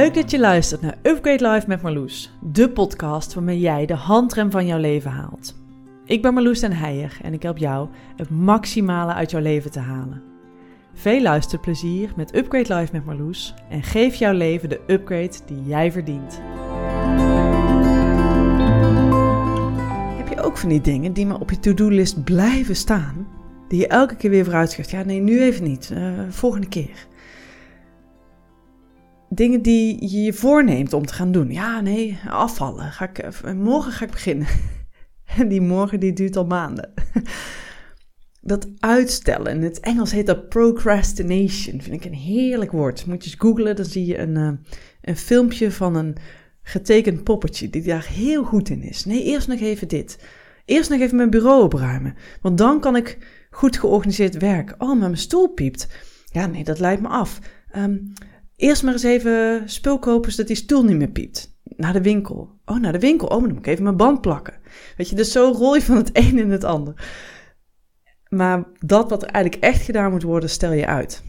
Leuk dat je luistert naar Upgrade Life met Marloes, de podcast waarmee jij de handrem van jouw leven haalt. Ik ben Marloes den Heijer en ik help jou het maximale uit jouw leven te halen. Veel luisterplezier met Upgrade Life met Marloes en geef jouw leven de upgrade die jij verdient. Heb je ook van die dingen die maar op je to-do-list blijven staan, die je elke keer weer vooruit schuift? Ja, nee, nu even niet, uh, volgende keer dingen die je je voorneemt om te gaan doen. Ja, nee, afvallen. Ga ik, eh, morgen ga ik beginnen. En die morgen die duurt al maanden. Dat uitstellen, in het Engels heet dat procrastination. Vind ik een heerlijk woord. Moet je eens googlen, dan zie je een, uh, een filmpje van een getekend poppetje die daar heel goed in is. Nee, eerst nog even dit. Eerst nog even mijn bureau opruimen. Want dan kan ik goed georganiseerd werken. Oh, maar mijn stoel piept. Ja, nee, dat leidt me af. Um, Eerst maar eens even spul kopen zodat die stoel niet meer piept. Naar de winkel. Oh, naar de winkel. Oh, dan moet ik even mijn band plakken. Weet je, dus zo rol je van het een in het ander. Maar dat wat er eigenlijk echt gedaan moet worden, stel je uit.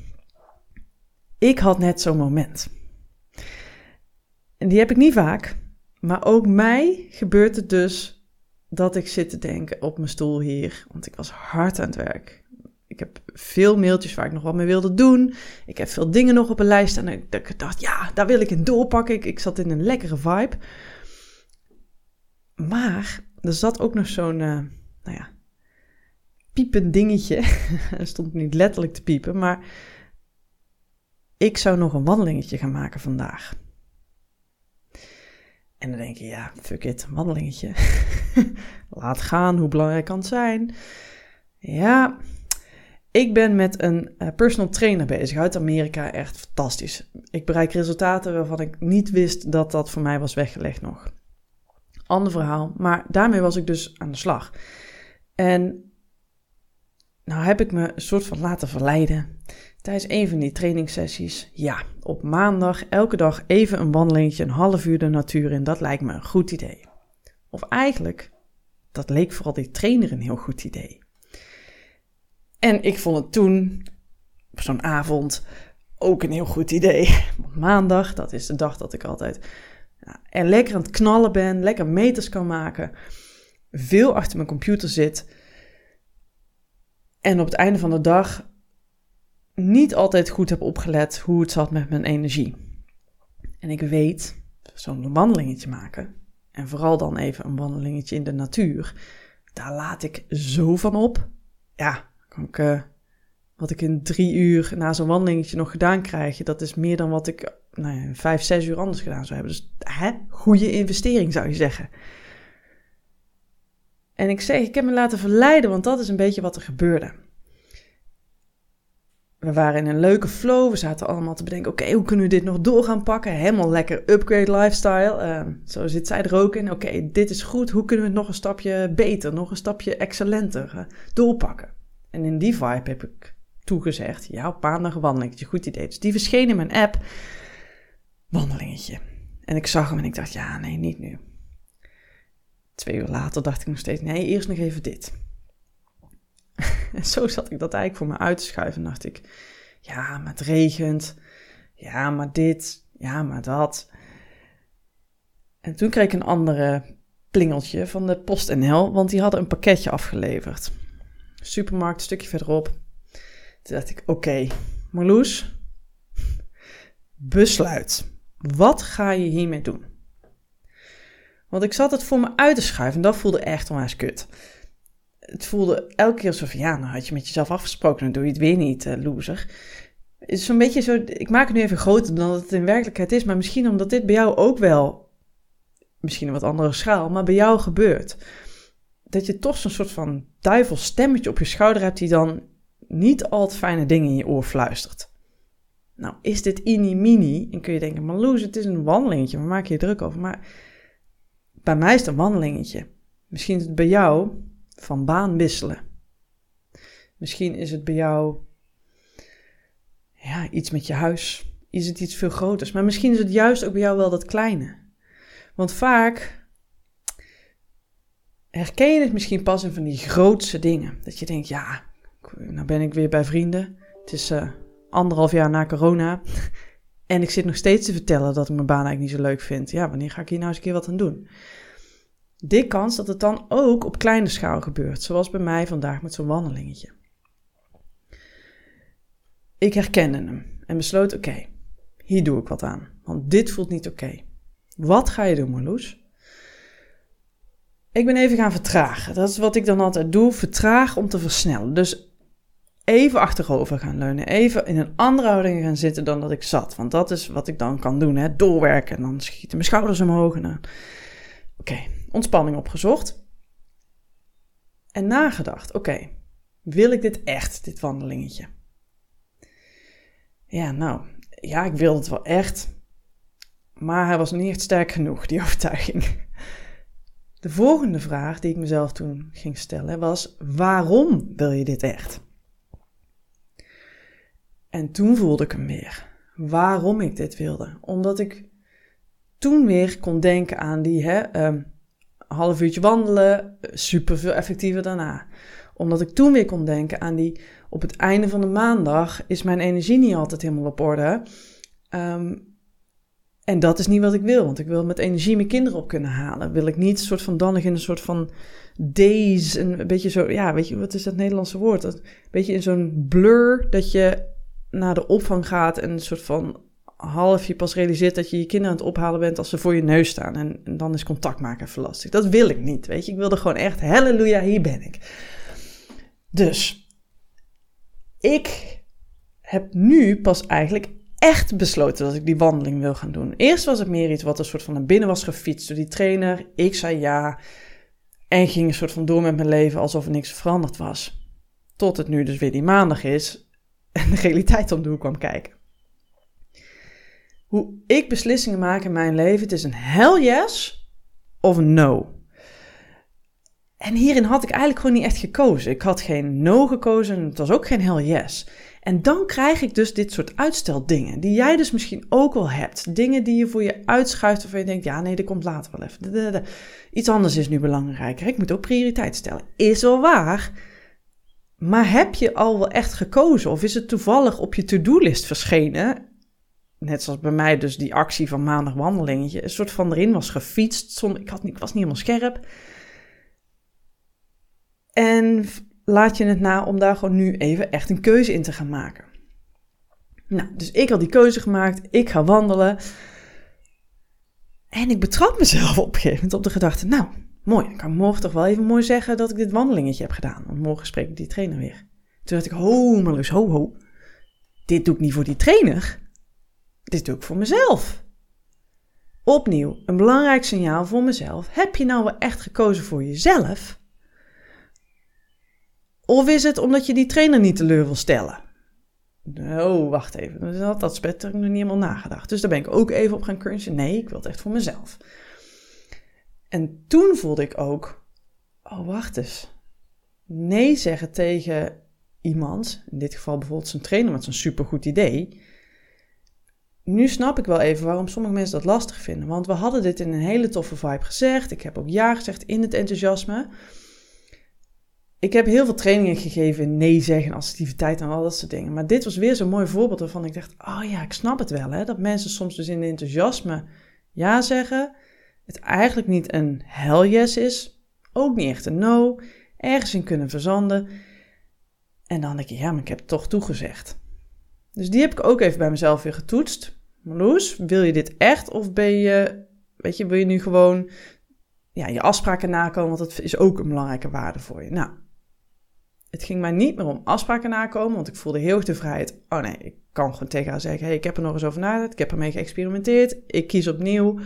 Ik had net zo'n moment. En die heb ik niet vaak. Maar ook mij gebeurt het dus dat ik zit te denken op mijn stoel hier. Want ik was hard aan het werk. Ik heb veel mailtjes waar ik nog wat mee wilde doen. Ik heb veel dingen nog op een lijst. En ik dacht, ja, daar wil ik in doorpakken. Ik, ik zat in een lekkere vibe. Maar er zat ook nog zo'n, uh, nou ja, piepend dingetje. er stond niet letterlijk te piepen, maar ik zou nog een wandelingetje gaan maken vandaag. En dan denk je, ja, fuck it, wandelingetje. Laat gaan, hoe belangrijk kan het zijn. Ja, ik ben met een uh, personal trainer bezig uit Amerika. Echt fantastisch. Ik bereik resultaten waarvan ik niet wist dat dat voor mij was weggelegd nog. Ander verhaal. Maar daarmee was ik dus aan de slag. En nou heb ik me een soort van laten verleiden. Tijdens een van die trainingssessies. Ja, op maandag elke dag even een wandelingetje, een half uur de natuur in. Dat lijkt me een goed idee. Of eigenlijk, dat leek vooral die trainer een heel goed idee. En ik vond het toen, op zo'n avond, ook een heel goed idee. maandag, dat is de dag dat ik altijd ja, er lekker aan het knallen ben, lekker meters kan maken, veel achter mijn computer zit. En op het einde van de dag niet altijd goed heb opgelet hoe het zat met mijn energie. En ik weet, zo'n wandelingetje maken, en vooral dan even een wandelingetje in de natuur, daar laat ik zo van op. Ja, uh, wat ik in drie uur na zo'n wandelingetje nog gedaan krijg, dat is meer dan wat ik nou ja, vijf, zes uur anders gedaan zou hebben. Dus hè, goede investering zou je zeggen. En ik zeg, ik heb me laten verleiden, want dat is een beetje wat er gebeurde. We waren in een leuke flow. We zaten allemaal te bedenken: oké, hoe kunnen we dit nog door gaan pakken? Helemaal lekker upgrade lifestyle. Zo zit zij er ook in. Oké, dit is goed. Hoe kunnen we het nog een stapje beter, nog een stapje excellenter uh, doorpakken? En in die vibe heb ik toegezegd, ja, op wandelingetje, goed idee. Dus die verscheen in mijn app, wandelingetje. En ik zag hem en ik dacht, ja, nee, niet nu. Twee uur later dacht ik nog steeds, nee, eerst nog even dit. en zo zat ik dat eigenlijk voor me uit te schuiven. dacht ik, ja, maar het regent. Ja, maar dit. Ja, maar dat. En toen kreeg ik een andere plingeltje van de PostNL, want die hadden een pakketje afgeleverd supermarkt, een stukje verderop. Toen dacht ik, oké, okay, Marloes, besluit. Wat ga je hiermee doen? Want ik zat het voor me uit te schuiven en dat voelde echt onwijs kut. Het voelde elke keer alsof, ja, nou had je met jezelf afgesproken, dan doe je het weer niet, uh, loser. Is zo'n beetje zo, ik maak het nu even groter dan het in werkelijkheid is, maar misschien omdat dit bij jou ook wel, misschien een wat andere schaal, maar bij jou gebeurt dat je toch zo'n soort van duivelstemmetje op je schouder hebt die dan niet al te fijne dingen in je oor fluistert. Nou, is dit ini-mini en kun je denken, maar Loes, het is een wandelingetje, waar maak je je druk over? Maar bij mij is het een wandelingetje. Misschien is het bij jou van baan wisselen. Misschien is het bij jou ja, iets met je huis. Is het iets veel groters. Maar misschien is het juist ook bij jou wel dat kleine. Want vaak herken je het misschien pas in van die grootste dingen. Dat je denkt, ja, nou ben ik weer bij vrienden. Het is uh, anderhalf jaar na corona. En ik zit nog steeds te vertellen dat ik mijn baan eigenlijk niet zo leuk vind. Ja, wanneer ga ik hier nou eens een keer wat aan doen? Dik kans dat het dan ook op kleine schaal gebeurt, zoals bij mij vandaag met zo'n wandelingetje. Ik herkende hem en besloot: oké, hier doe ik wat aan, want dit voelt niet oké. Wat ga je doen, Marloes? Ik ben even gaan vertragen. Dat is wat ik dan altijd doe: vertraag om te versnellen. Dus even achterover gaan leunen. Even in een andere houding gaan zitten dan dat ik zat. Want dat is wat ik dan kan doen. Hè? Doorwerken. En dan schieten mijn schouders omhoog. Oké, ontspanning opgezocht. En nagedacht. Oké, wil ik dit echt, dit wandelingetje? Ja, nou, ja, ik wilde het wel echt. Maar hij was niet echt sterk genoeg, die overtuiging. De volgende vraag die ik mezelf toen ging stellen was: waarom wil je dit echt? En toen voelde ik hem weer. Waarom ik dit wilde. Omdat ik toen weer kon denken aan die hè, um, half uurtje wandelen, super veel effectiever daarna. Omdat ik toen weer kon denken aan die op het einde van de maandag is mijn energie niet altijd helemaal op orde. Um, en dat is niet wat ik wil, want ik wil met energie mijn kinderen op kunnen halen. Wil ik niet soort van dan nog in een soort van days, een beetje zo, ja, weet je, wat is dat Nederlandse woord? Dat, een beetje in zo'n blur dat je naar de opvang gaat en een soort van half je pas realiseert dat je je kinderen aan het ophalen bent als ze voor je neus staan. En, dan is contact maken even lastig. Dat wil ik niet, weet je. Ik wilde gewoon echt, halleluja, hier ben ik. Dus, ik heb nu pas eigenlijk echt besloten dat ik die wandeling wil gaan doen. Eerst was het meer iets wat een soort van naar binnen was gefietst door die trainer. Ik zei ja en ging een soort van door met mijn leven alsof er niks veranderd was. Tot het nu dus weer die maandag is en de realiteit om de hoek kwam kijken. Hoe ik beslissingen maak in mijn leven, het is een hell yes of een no. En hierin had ik eigenlijk gewoon niet echt gekozen. Ik had geen no gekozen en het was ook geen hell yes. En dan krijg ik dus dit soort uitsteldingen, die jij dus misschien ook wel hebt. Dingen die je voor je uitschuift waarvan je denkt, ja nee, dat komt later wel even. Iets anders is nu belangrijker. Ik moet ook prioriteit stellen. Is wel waar. Maar heb je al wel echt gekozen? Of is het toevallig op je to-do-list verschenen? Net zoals bij mij dus die actie van maandag wandelingetje. Een soort van erin was gefietst. Ik, had ik was niet helemaal scherp. En laat je het na om daar gewoon nu even echt een keuze in te gaan maken. Nou, dus ik had die keuze gemaakt. Ik ga wandelen. En ik betrap mezelf op een gegeven moment op de gedachte: Nou, mooi, dan kan ik morgen toch wel even mooi zeggen dat ik dit wandelingetje heb gedaan. Want morgen spreek ik die trainer weer. Toen dacht ik: Ho, Marloes, ho, ho. Dit doe ik niet voor die trainer. Dit doe ik voor mezelf. Opnieuw, een belangrijk signaal voor mezelf. Heb je nou wel echt gekozen voor jezelf? Of is het omdat je die trainer niet teleur wil stellen? Oh, wacht even. Dat, dat aspect heb ik nog niet helemaal nagedacht. Dus daar ben ik ook even op gaan crunchen. Nee, ik wil het echt voor mezelf. En toen voelde ik ook, oh wacht eens. Nee zeggen tegen iemand, in dit geval bijvoorbeeld zijn trainer met zo'n supergoed idee. Nu snap ik wel even waarom sommige mensen dat lastig vinden. Want we hadden dit in een hele toffe vibe gezegd. Ik heb ook ja gezegd in het enthousiasme. Ik heb heel veel trainingen gegeven in nee zeggen, assertiviteit en al dat soort dingen. Maar dit was weer zo'n mooi voorbeeld waarvan ik dacht, oh ja, ik snap het wel. Hè? Dat mensen soms dus in enthousiasme ja zeggen. Het eigenlijk niet een hell yes is. Ook niet echt een no. Ergens in kunnen verzanden. En dan denk je, ja, maar ik heb toch toegezegd. Dus die heb ik ook even bij mezelf weer getoetst. Marloes, wil je dit echt? Of ben je, weet je, wil je nu gewoon ja, je afspraken nakomen? Want dat is ook een belangrijke waarde voor je. Nou, het ging mij niet meer om afspraken nakomen, want ik voelde heel erg de vrijheid. Oh nee, ik kan gewoon tegen haar zeggen: hey, ik heb er nog eens over nagedacht, ik heb ermee geëxperimenteerd, ik kies opnieuw.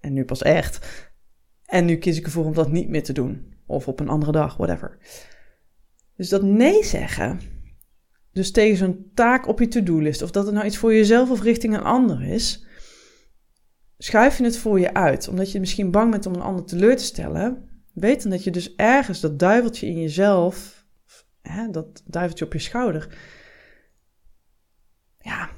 En nu pas echt. En nu kies ik ervoor om dat niet meer te doen. Of op een andere dag, whatever. Dus dat nee zeggen, dus tegen zo'n taak op je to-do-list, of dat het nou iets voor jezelf of richting een ander is, schuif je het voor je uit, omdat je misschien bang bent om een ander teleur te stellen. Weet dan dat je dus ergens dat duiveltje in jezelf hè, dat duiveltje op je schouder, ja,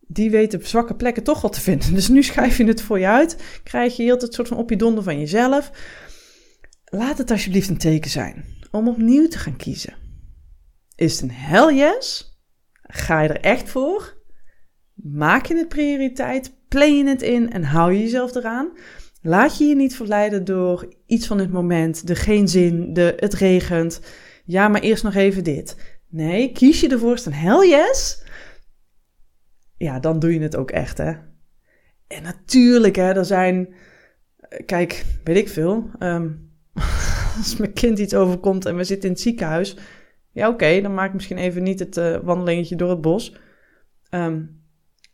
die weet de zwakke plekken toch wel te vinden. Dus nu schrijf je het voor je uit, krijg je heel het soort van op je donder van jezelf. Laat het alsjeblieft een teken zijn om opnieuw te gaan kiezen. Is het een hell yes? Ga je er echt voor? Maak je het prioriteit, plan je het in en hou je jezelf eraan. Laat je je niet verleiden door iets van het moment, de geen zin, de het regent. Ja, maar eerst nog even dit. Nee, kies je ervoor, een hell yes. Ja, dan doe je het ook echt, hè. En natuurlijk, hè, er zijn... Kijk, weet ik veel. Ehm, als mijn kind iets overkomt en we zitten in het ziekenhuis... Ja, oké, dan maak ik misschien even niet het uh, wandelingetje door het bos. Ehm,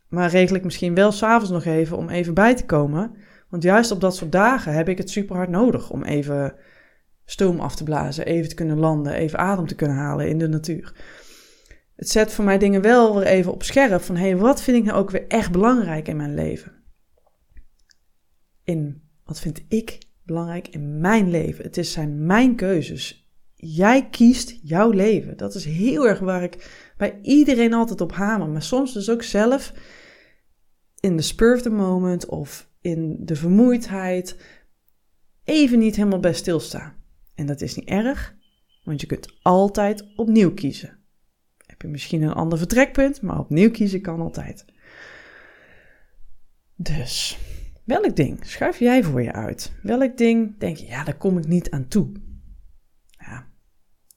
maar regel ik misschien wel s'avonds nog even om even bij te komen. Want juist op dat soort dagen heb ik het super hard nodig om even stoom af te blazen, even te kunnen landen, even adem te kunnen halen in de natuur. Het zet voor mij dingen wel weer even op scherp van hé, hey, wat vind ik nou ook weer echt belangrijk in mijn leven? In wat vind ik belangrijk in mijn leven? Het is, zijn mijn keuzes. Jij kiest jouw leven. Dat is heel erg waar ik bij iedereen altijd op hamer, maar soms dus ook zelf in de spur of the moment of in de vermoeidheid even niet helemaal bij stilstaan. En dat is niet erg, want je kunt altijd opnieuw kiezen. Heb je misschien een ander vertrekpunt, maar opnieuw kiezen kan altijd. Dus, welk ding schuif jij voor je uit? Welk ding denk je, ja, daar kom ik niet aan toe? Ja,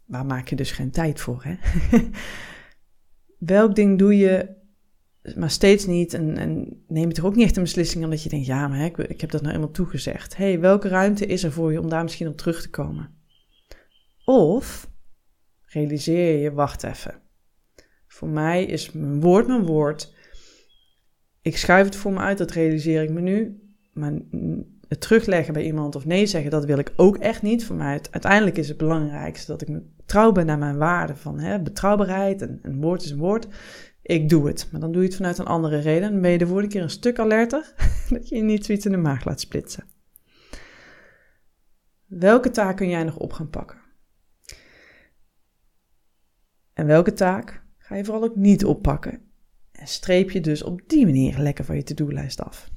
waar maak je dus geen tijd voor, hè? welk ding doe je maar steeds niet. En, en neem je toch ook niet echt een beslissing omdat je denkt, ja, maar ik, ik heb dat nou eenmaal toegezegd. hey, welke ruimte is er voor je om daar misschien op terug te komen? Of realiseer je, wacht even. Voor mij is mijn woord mijn woord. Ik schuif het voor me uit, dat realiseer ik me nu. Maar het terugleggen bij iemand of nee zeggen, dat wil ik ook echt niet. Voor mij uiteindelijk is het belangrijkste dat ik trouw ben naar mijn waarden van hè, betrouwbaarheid. En een woord is een woord ik doe het. Maar dan doe je het vanuit een andere reden. Dan ben je de volgende keer een stuk alerter dat je niet zoiets in de maag laat splitsen. Welke taak kun jij nog op gaan pakken? En welke taak ga je vooral ook niet oppakken? En streep je dus op die manier lekker van je to-do-lijst af.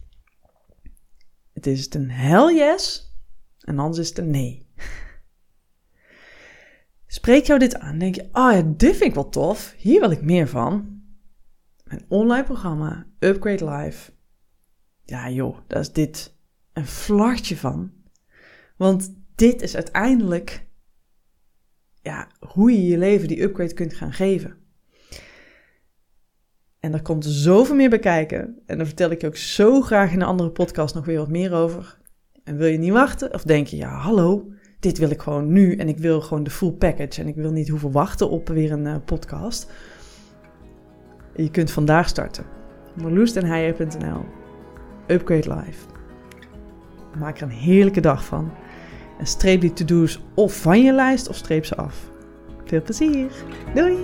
Het is een hell yes en anders is het een nee. Spreek jou dit aan, denk je, oh ja, dit vind ik wel tof, hier wil ik meer van. Mijn online programma Upgrade Life. Ja joh, daar is dit een flartje van. Want dit is uiteindelijk ja, hoe je je leven die upgrade kunt gaan geven. En daar komt zoveel meer bij kijken. En daar vertel ik je ook zo graag in een andere podcast nog weer wat meer over. En wil je niet wachten? Of denk je, ja hallo, dit wil ik gewoon nu en ik wil gewoon de full package. En ik wil niet hoeven wachten op weer een uh, podcast. Je kunt vandaag starten. marloesdenheijer.nl Upgrade Life. Maak er een heerlijke dag van. En streep die to-do's of van je lijst of streep ze af. Veel plezier. Doei!